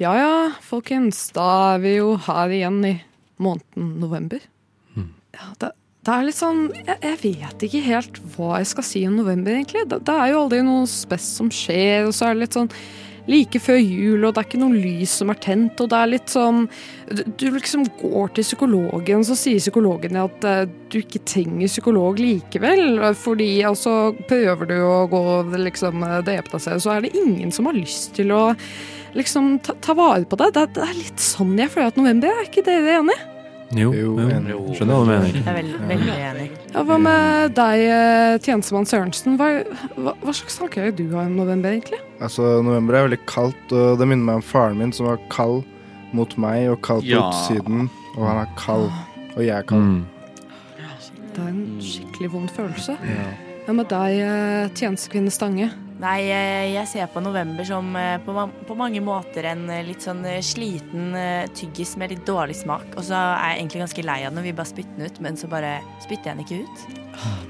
Ja ja, folkens. Da er vi jo her igjen i måneden november. Ja, det, det er litt sånn jeg, jeg vet ikke helt hva jeg skal si om november, egentlig. Det, det er jo aldri noe spes som skjer, og så er det litt sånn like før jul, og det er ikke noe lys som er tent, og det er litt sånn Du, liksom går til psykologen, så sier psykologen at eh, du ikke trenger psykolog likevel, fordi altså prøver du å gå liksom drepe deg selv, så er det ingen som har lyst til å liksom ta, ta vare på deg. Det, det er litt sånn jeg føler at november er. Er ikke dere enig? Jo, Jo, jo. skjønner hva du mener. Jeg er veldig, veldig enig. Ja, Hva med deg, eh, tjenestemann Sørensen? Hva, hva, hva slags tanker har du har om november, egentlig? Altså, november er veldig kaldt, og det minner meg om faren min, som var kald mot meg og kald på Ja. utsiden. Og han er kald, og jeg er kald. Mm. Det er en skikkelig vond følelse. Ja. Hva med deg, eh, tjenestekvinne Stange? Nei, eh, jeg ser på november som eh, på, på mange måter en eh, litt sånn sliten tyggis med litt dårlig smak. Og så er jeg egentlig ganske lei av den og vi bare spytter den ut, men så bare spytter jeg den ikke ut.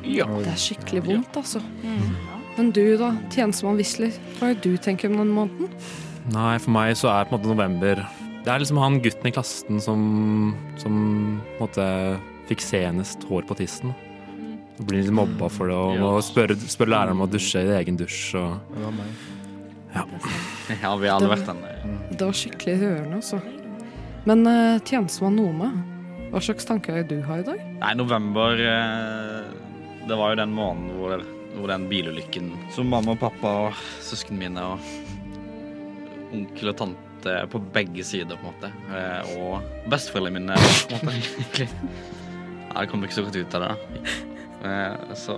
Ja. Det er skikkelig vondt, altså. Mm. Men du da, tjenestemann Wisler, hva er det du tenker om denne måneden? Nei, for meg så er på en måte november Det er liksom han gutten i klassen som, som på en måte fikk senest hår på tissen. Og blir litt mobba for det, og Ja. må spørre, spørre læreren om å dusje i egen dusj. Og Det var meg. Ja, vi har alle vært den. Det var skikkelig rørende, altså. Men uh, tjenestemann Nome, hva slags tanker er du har i dag? Nei, november uh, Det var jo den måneden hvor, hvor den bilulykken som mamma og pappa og søsknene mine og onkel og tante på begge sider, på en måte. Uh, Og besteforeldrene mine, på en måte. egentlig. Ja, det kom ikke så godt ut av det. da. Eh, Så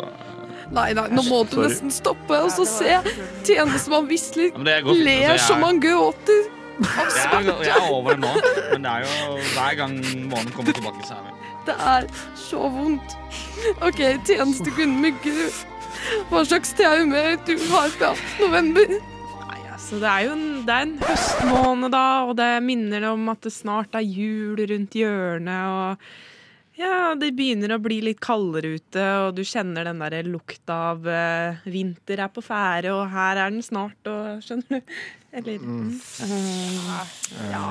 Nei, nei, nå må du nesten stoppe og så se tjenestemann Wisler Ja, men det går fint, ler altså, jeg- som han gråter. Av jeg, smerte. er- jeg er over det nå, men det er jo hver gang månen kommer tilbake, så er vi Det er så vondt. OK, tjenestekvinne Myggerud. Hva slags traumer du har fra november? Nei, altså, det er jo en, det er en høstmåned, da, og det minner om at det snart er jul rundt hjørnet. og ja, Det begynner å bli litt kaldere ute, og du kjenner den der lukta av uh, vinter er på ferde, og her er den snart, og skjønner du? Eller Mm. Ja.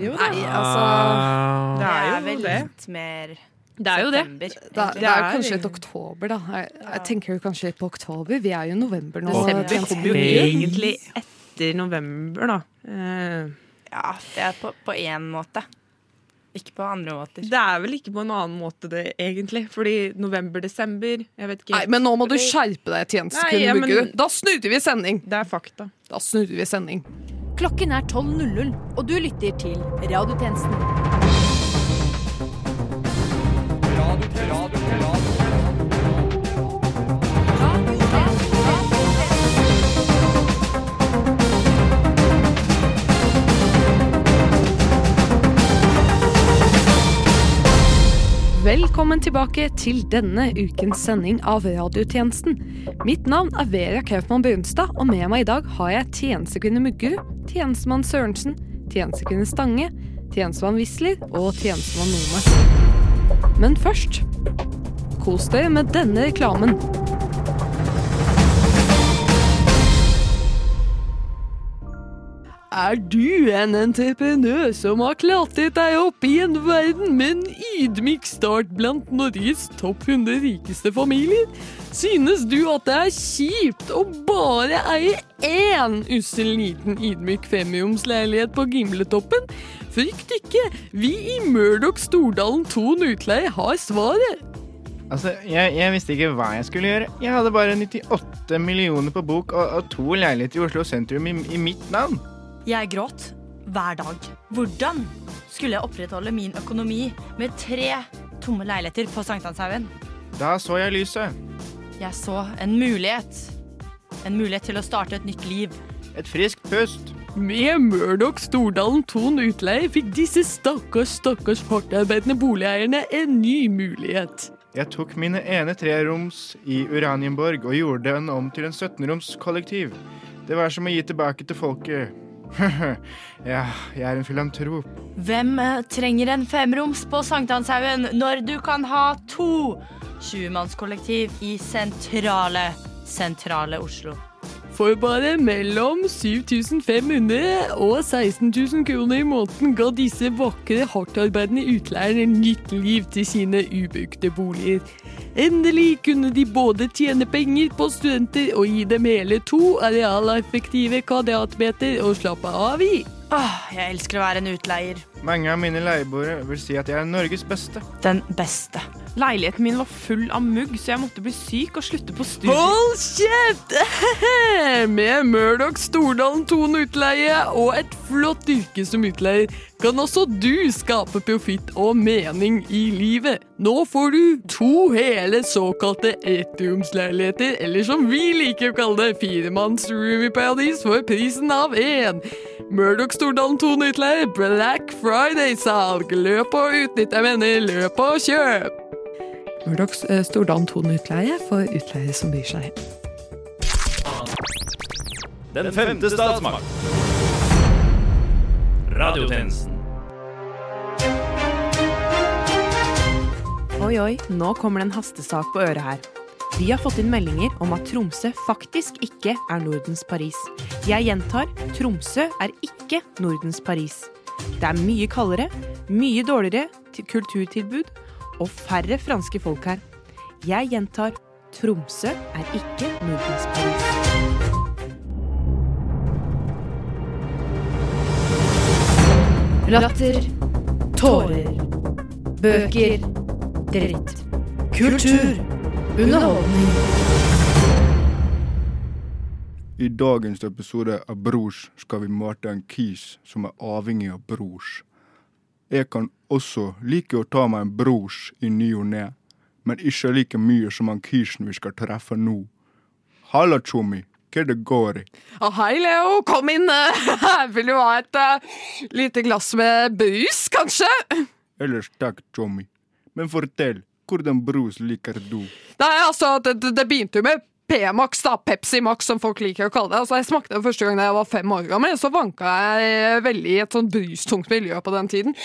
Jo da. Nei, altså Det er jo vel det. litt mer Det er jo det. september. Det er, kanskje et oktober, da. Jeg, jeg tenker jo kanskje på oktober. Vi er jo november nå. Desember kommer jo egentlig etter november, da. Uh, Ja, det er på, på én måte. Ikke på andre måter. Det er vel ikke på en annen måte, det, egentlig. Fordi november-desember Jeg vet ikke. Nei, men nå må du skjerpe deg, Nei, tjenestekvinne ja, men- Da snurrer vi sending. Det er fakta. Da snurrer vi sending. Klokken er 12.00, og du lytter til Radiotjenesten. Velkommen tilbake til denne ukens sending av Radiotjenesten. Mitt navn er Vera Kaufmann Brunstad, og med meg i dag har jeg tjenestekvinne Muggerud, tjenestemann Sørensen, tjenestekvinne Stange, tjenestemann Wisler og tjenestemann Nome. Men først kos dere med denne reklamen. Er du en entreprenør som har klatret deg opp i en verden med en ydmyk start blant Norges topp 100 rikeste familier? Synes du at det er kjipt å bare eie én ussel liten ydmyk femromsleilighet på Gimletoppen? Frykt ikke, vi i Murdoch Stordalen 2 Utleie har svaret. Altså, jeg, jeg visste ikke hva jeg skulle gjøre. Jeg hadde bare 98 millioner på bok og, og to leiligheter i Oslo sentrum i, i mitt navn. Jeg gråt hver dag. Hvordan skulle jeg opprettholde min økonomi med tre tomme leiligheter på Sankthanshaugen? Da så jeg lyset. Jeg så en mulighet. En mulighet til å starte et nytt liv. Et friskt pust. Med Murdoch Stordalen Thon Utleie fikk disse stakkars, stakkars hardtarbeidende boligeierne en ny mulighet. Jeg tok mine ene treroms i Uranienborg og gjorde den om til en 17-roms kollektiv. Det var som å gi tilbake til folket. ja, jeg er en filantrop. Hvem eh, trenger en femroms på Sankthanshaugen når du kan ha to 20-mannskollektiv i sentrale, sentrale Oslo? for bare mellom 7500 og 16 000 kroner i måneden ga disse vakre, hardtarbeidende utleierne nytt liv til sine ubrukte boliger. Endelig kunne de både tjene penger på studenter og gi dem hele to arealeffektive kvadratmeter å slappe av i. Åh, jeg elsker å være en utleier. Mange av mine leieboere vil si at jeg er Norges beste. Den beste. Leiligheten min var full av mugg, så jeg måtte bli syk og slutte på studiet. Hold kjeft! Med Murdoch Stordalen Thon utleie og et flott yrke som utleier kan også du skape profitt og mening i livet. Nå får du to hele såkalte ettromsleiligheter, eller som vi liker å kalle det, firemannsroom i paradis for prisen av én. Murdoch Stordalen Thon utleie, Black Friday-salg. Løp og utnytt, jeg mener, løp og kjøp. Murdoch Stordalen 2 Utleie for utleiere som bryr seg. Den femte statsmakt. Radiotjenesten. Oi, oi, nå kommer det en hastesak på øret her. Vi har fått inn meldinger om at Tromsø faktisk ikke er Nordens Paris. Jeg gjentar, Tromsø er ikke Nordens Paris. Det er mye kaldere, mye dårligere kulturtilbud og færre franske folk her. Jeg gjentar, Tromsø er ikke Nordens Paris. Latter. Tårer. Bøker. Dritt. Kultur. Underholdning. I dagens episode av Brors skal vi mate en kis som er avhengig av brors. Jeg kan også like å ta meg en brors i ny og ne, men ikke like mye som han kisen vi skal treffe nå. Halla, tjommi. Hva det går i? Ah, hei, Leo. Kom inn. Vil du ha et uh, lite glass med brus, kanskje? Ellers takk, tjommi. Men fortell, hvordan brus liker du? Nei, altså, det, det, begynte jo med P-Max, da. Pepsi Max, som folk liker å kalle det. Altså, jeg smakte det første gang da jeg var fem år gammel, så vanka jeg veldig i et sånn brustungt miljø på den tiden.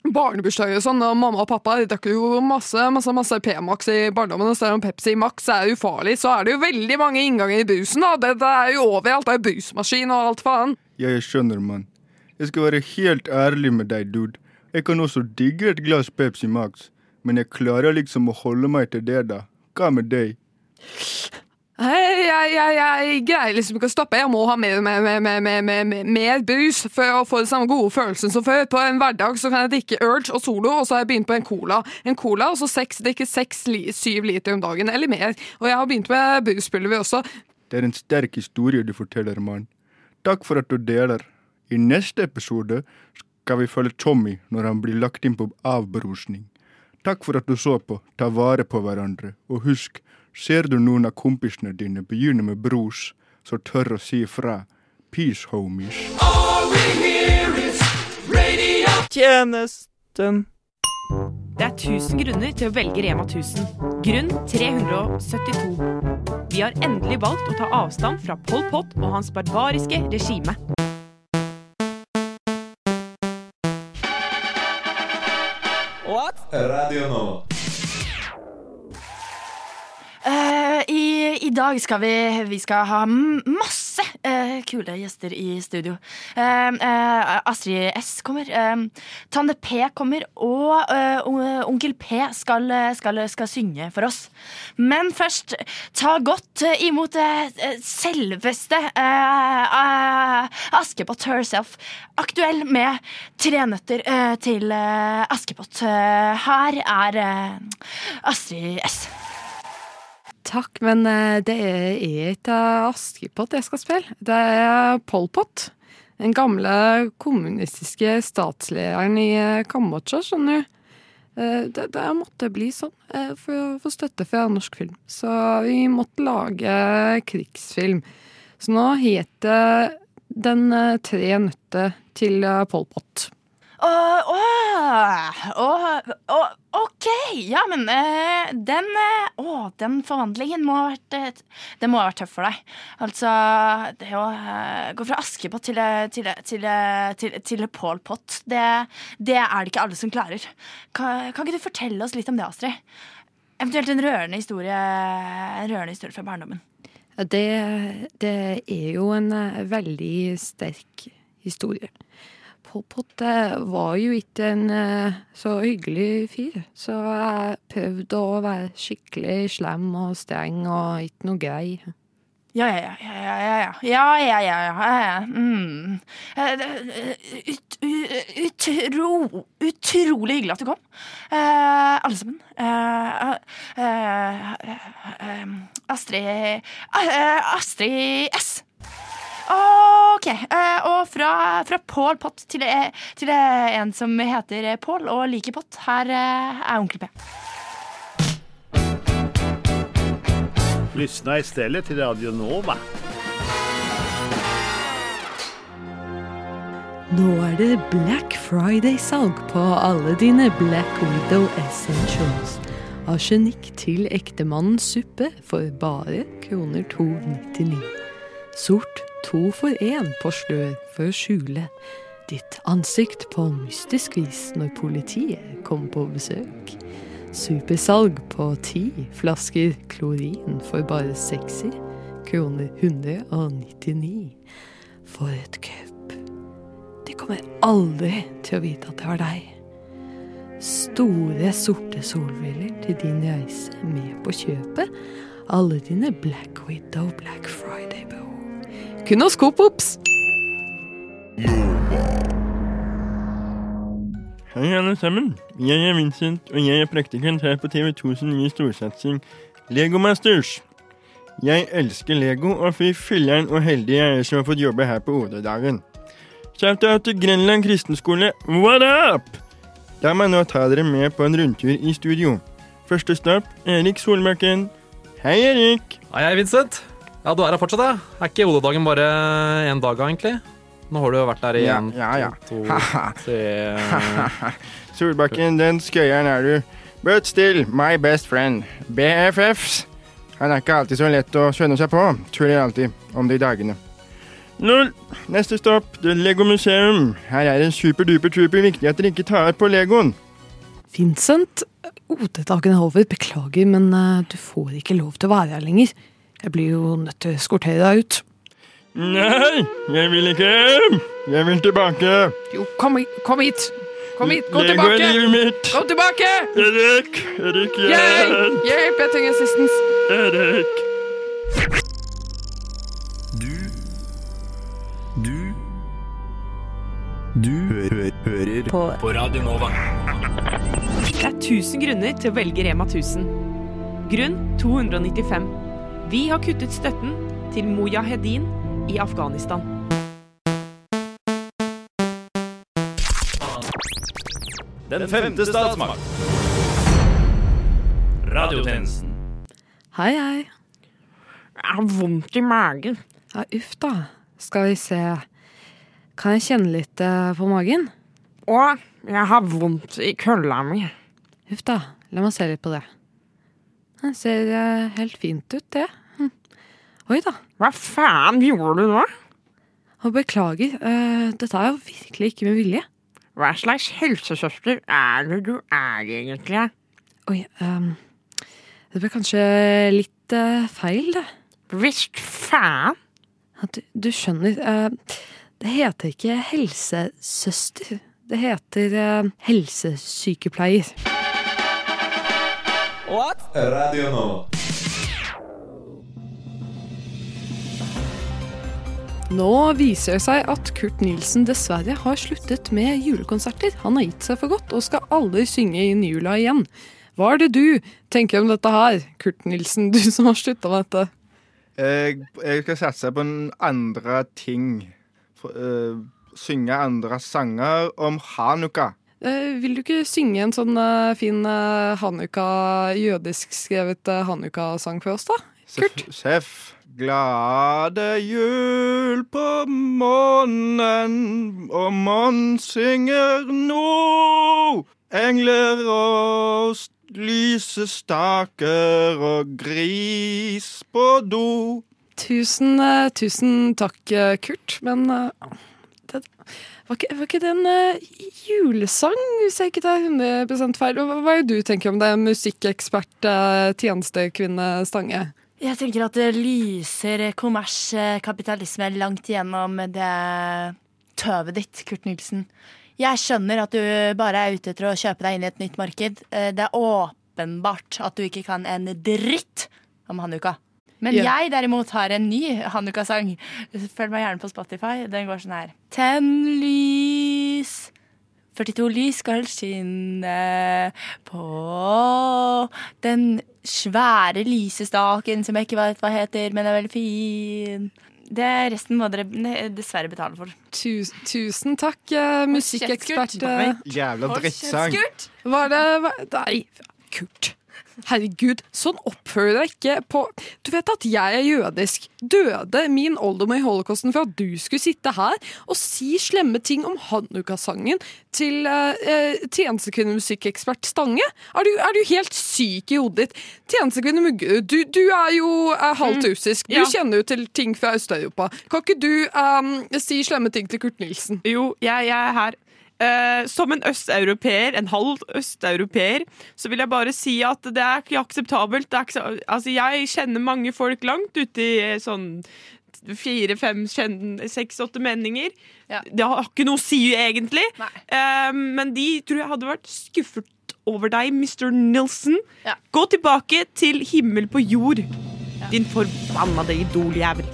Barnebursdager og sånn, og mamma og pappa de drakk jo masse masse, masse P-Max i barndommen. Og selv om Pepsi Max er ufarlig, så er det jo veldig mange innganger i brusen. da. Det, det er jo overalt. Det er brusmaskin og alt faen. Ja, jeg skjønner, mann. Jeg skal være helt ærlig med deg, dude. Jeg kan også digge et glass Pepsi Max, men jeg klarer liksom å holde meg til det, da. Hva med deg? Jeg, jeg, jeg, jeg greier liksom ikke å stoppe. Jeg må ha mer, mer, mer, mer, brus for å få den samme gode følelsen som før. På en hverdag så kan jeg drikke Urge og Solo, og så har jeg begynt på en cola. En cola, og så seks, drikke seks, syv liter om dagen, eller mer. Og jeg har begynt med bruspulver også. Det er en sterk historie du forteller, mann. Takk for at du deler. I neste episode skal vi følge Tommy når han blir lagt inn på avbrusning. Takk for at du så på. Ta vare på hverandre. Og husk, ser du noen av kompisene dine begynne med bros, så tør å si ifra. Peace, homies. Tjenesten. Det er 1000 grunner til å velge Rema 1000. Grunn 372. Vi har endelig valgt å ta avstand fra Pol Pot og hans barbariske regime. Radio Nova. Uh, i, I dag skal vi, vi skal ha masse eh, kule gjester i studio. Eh, eh, Astrid S kommer. eh, Tande P kommer. Og eh, onkel P skal, skal, skal synge for oss. Men først, ta godt imot eh, selveste Askepott herself. Aktuell med tre nøtter til Askepott. Her er Astrid S. Takk, men eh, det er ikke Askepott jeg skal spille. Det er Pol Pot. Den gamle kommunistiske statslederen i eh, Kambodsja, skjønner du. Eh, Det, det måtte bli sånn for å få støtte fra norsk film. Så vi måtte lage krigsfilm. Så nå heter Den tre nøtter til Pol Pot. Åh, åh, åh, OK, ja, men eh, den eh, Å, den forvandlingen må ha vært eh, Det må ha vært tøff for deg. Altså, det å eh, gå fra Askepott til, til, til, til, til Pål Pott, det, det er det ikke alle som klarer. Kan, kan ikke du fortelle oss litt om det, Astrid? Eventuelt en rørende historie, en rørende historie fra barndommen. Det, det er jo en veldig sterk historie. Pol Pot eh, var jo ikke en eh, så hyggelig fyr. Så jeg prøvde å være skikkelig slem og streng og ikke noe grei. Ja, ja, ja, ja, ja. Ja, ja, ja, ja. Mm. Eh, ut, utro, utrolig hyggelig at du kom, eh, alle sammen. Eh, eh, Astrid Astrid S. OK. eh, og fra, fra Pål Pott til, eh, til eh, en som heter Pål og liker pott. Her er Onkel P. Lyssna stedet til Radio Nova. Nå er det Black Friday-salg på alle dine Black Widow Essentials. Arsenikk til ektemannens suppe for bare kroner 299. Sort to for én på slør for å skjule ditt ansikt på mystisk vis når politiet kommer på besøk. Supersalg på ti flasker klorin for bare 60 kroner 199. For et kjøp. De kommer aldri til å vite at det var deg. Store, sorte solbriller til din reise med på kjøpet. Alle dine Black Widow Black Friday-behov. Kun hos Coop Ops! Hei, alle sammen. Jeg er Vincent, og jeg er praktikant her på TV2 sin nye storsatsing Lego Masters. Jeg elsker Lego, og fy filleren og heldig jeg er som har fått jobbe her på OD-dagen. Shout-out til Grenland kristenskole, what up? La meg nå ta dere med på en rundtur i studio. Første stopp, Erik Solbakken. Hei, Erik. Hei, hei, Vincent. Ja, du er her fortsatt, ja? Er ikke hodedagen bare én dag, egentlig? Nå har du jo vært der i Ja, en, ja, ja. to, tre Solbakken, den skøyeren er du. But still, my best friend. BFFs. Han er ikke alltid så lett å skjønne seg på. Tuller alltid om de dagene. Lol. Neste stopp, The Lego Museum. Her er det super-duper-trooper viktig at dere ikke tar på Legoen. Vincent, OD-dagen er over. Beklager, men eh, du får ikke lov til å være her lenger. Jeg blir jo nødt til å eskortere deg ut. Nei, jeg vil ikke. hjem! Jeg vil tilbake. Jo, kom, hit- kom hit! Kom hit, gå Lego er tilbake! livet mitt. Kom tilbake! Erik, Erik, Hjelp! hjelp. Hjelp, jeg trenger assistance. Erik. Du Du Du hø hører på. på Radio Nova. Det er 1000 grunner til å velge Rema 1000. Grunn 295. Vi har kuttet støtten til Mujahedin i Afghanistan. Den femte statsmakt. Radiotjenesten. Hei, hei. Jeg har vondt i magen. Ja, uff da. Skal vi se. Kan jeg kjenne litt eh, på magen? Å, jeg har vondt i kølla mi. Uff da. La meg se litt på det. Det ser eh, helt fint ut, det. Oi da. Hva faen gjorde du nå? Og beklager. uh, dette er jo virkelig ikke med vilje. Hva slags helsesøster er det du er egentlig? Oi, um, det ble kanskje litt uh, feil, det. Visst faen. Du, du skjønner, uh, det heter ikke helsesøster. Det heter uh, helsesykepleier. Radio Nova. Nå viser det seg at Kurt Nilsen dessverre har sluttet med julekonserter. Han har gitt seg for godt og skal aldri synge inn jula igjen. Hva er det du tenker om dette her, Kurt Nilsen, du som har slutta med dette? Jeg, jeg skal satse på en andre ting. For, uh, synge andre sanger om hanukka. Uh, vil du ikke synge en sånn uh, fin uh, hanukka, jødisk skrevet uh, hanukka-sang for oss, da? Kurt? Seff. Glade jul på månen, og månen synger nå. Engler og lyse staker og gris på do. Tusen, eh, tusen takk, eh, Kurt. Men eh, det, var, ikke, var ikke det en julesang, hvis jeg ikke tar 100 feil? Hva, hva er det du tenker om det, musikkekspert, tjenestekvinne Stange? Jeg tenker at det lyser kommers, eh, kapitalisme langt igjennom det tøvet ditt, Kurt Nilsen. Jeg skjønner at du bare er ute etter å kjøpe deg inn i et nytt marked. Eh, Det er åpenbart at du ikke kan en dritt om hanukka. Men Ja. jeg derimot har en ny hanukka-sang. Følg meg gjerne på Spotify. Den går sånn her. Tenn lys 42 lys skal skinne på den svære lysestaken som jeg ikke vet hva heter, men er veldig fin. Det Resten må dere dessverre betale for. Tusen, tusen takk, eh, musikkekspert. Jævla drittsang. Var det var, Nei, Kurt. Herregud, sånn oppfører deg ikke på Du vet at jeg er jødisk. Døde min oldemor i holocausten for at du skulle sitte her og si slemme ting om Hanukka-sangen til uh, tjenestekvinnemusikkekspert Stange? Er du, er du helt syk i hodet ditt? Tjenestekvinne Muggerud, du, du er jo uh, halvt russisk. Du Ja. kjenner jo til ting fra Øst-Europa. Kan ikke du um, si slemme ting til Kurt Nilsen? Jo, jeg, jeg er her. Eh, som en østeuropeer, en halv østeuropeer, så vil jeg bare si at det er ikke akseptabelt. Det er ikke, altså, jeg kjenner mange folk langt ute i eh, sånn fire, fem, seks, åtte meninger. Ja. Det har ikke noe å si, egentlig. Uh, men de tror jeg hadde vært skuffet over deg, Mr. Nilsen. Ja. Gå tilbake til himmel på jord, din forbannede idoljævel.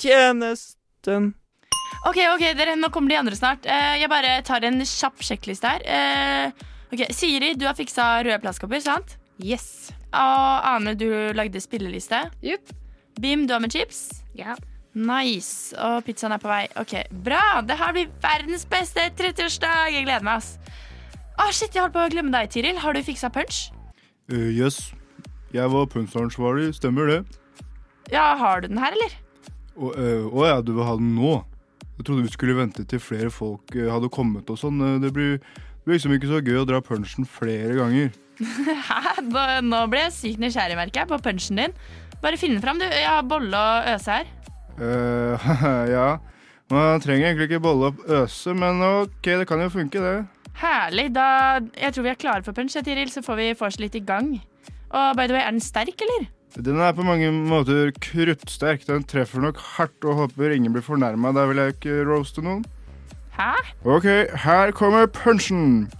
Tjenesten. Ok, ok, dere, nå kommer de andre snart. Eh, jeg bare tar en kjapp sjekkliste her. Eh, ok, Siri, du har fiksa røde plastkopper, sant? Yes. Og Ane, du lagde spilleliste. Jupp. Bim, du har med chips. Ja. Nice. Og pizzaen er på vei. Ok, Bra! Det her blir verdens beste 30-årsdag. Jeg gleder meg. ass. Å, shit, jeg holdt på å glemme deg, Tiril. Har du fiksa punch? Uh, yes. Jeg var punsansvarlig, stemmer det? Ja, Har du den her, eller? Å øh, ja, du vil ha den nå? Jeg trodde vi skulle vente til flere folk eh, hadde kommet og sånn. Eh, Det blir, det blir liksom ikke så gøy å dra punchen flere ganger. Hæ? Nå ble jeg sykt nysgjerrig, merker jeg, på punchen din. Bare finn den fram, du. Jeg har bolle og øse her. Uh, ja, man trenger egentlig ikke bolle og øse, men ok, det kan jo funke, det. Herlig. Da, jeg tror vi er klare for punch, Tiril, så får vi vorse litt i gang. Og by the way, er den sterk, eller? Den er på mange måter kruttsterk. Den treffer nok hardt og håper ingen blir fornærma. Da vil jeg ikke roaste noen. Hæ? Ok, her kommer punchen.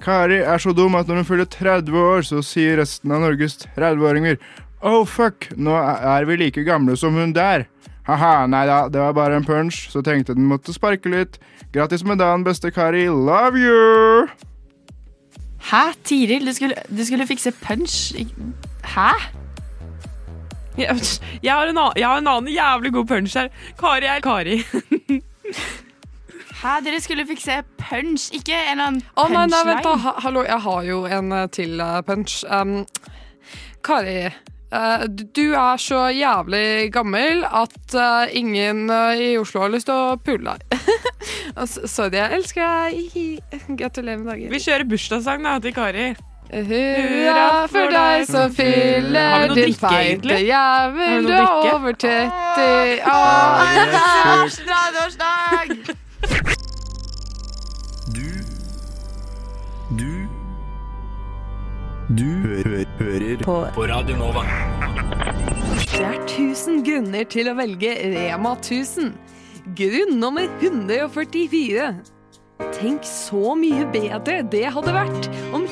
Kari er så dum at når hun fyller 30 år, så sier resten av Norges 30-åringer Oh fuck, nå er vi like gamle som hun der. Haha, nei da, det var bare en punch, så tenkte den måtte sparke litt. Grattis med dagen, beste Kari. Love you! Hæ? Tiril, du skulle, du skulle fikse punch? Hæ? Jeg, jeg, har en annen, jeg har en annen jævlig god punch her. Kari er Kari. Hæ, dere skulle fikse punch, ikke en eller annen Å nei, nei, vent da. punchline? Ha, hallo, jeg har jo en eh, til eh, punch. Um, Kari, Uh, du- er så jævlig gammel at uh, ingen uh, i Oslo har lyst til å pule deg. Sorry, jeg elsker deg. Gratulerer med dagen. Vi kjører bursdagssang da, til Kari. Hurra for deg som fyller din feite? Jævel. Du er over 30. Åh. 30-årsdag! Du Du Du hører på. på Radio Nova. Det er 1000 grunner til å velge Rema 1000. Grunn nummer 144. Tenk så mye bedre det hadde vært om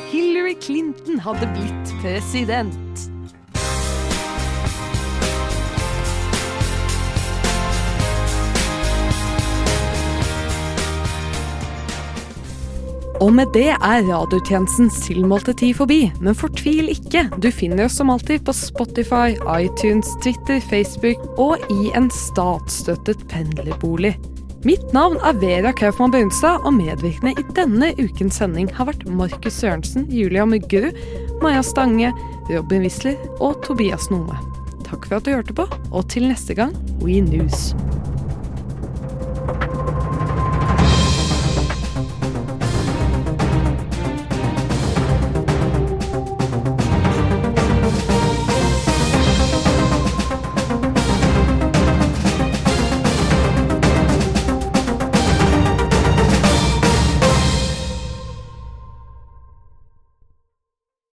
Clinton hadde blitt president. Og med det er radiotjenestens tilmålte tid forbi, men fortvil ikke. Du finner oss som alltid på Spotify, iTunes, Twitter, Facebook og i en statsstøttet pendlerbolig. Mitt navn er Vera Kaufmann Brunstad, og medvirkende i denne ukens sending har vært Markus Sørensen, Julia Muggerud, Maja Stange, Robin Wisler og Tobias Nome. Takk for at du hørte på, og til neste gang, We News.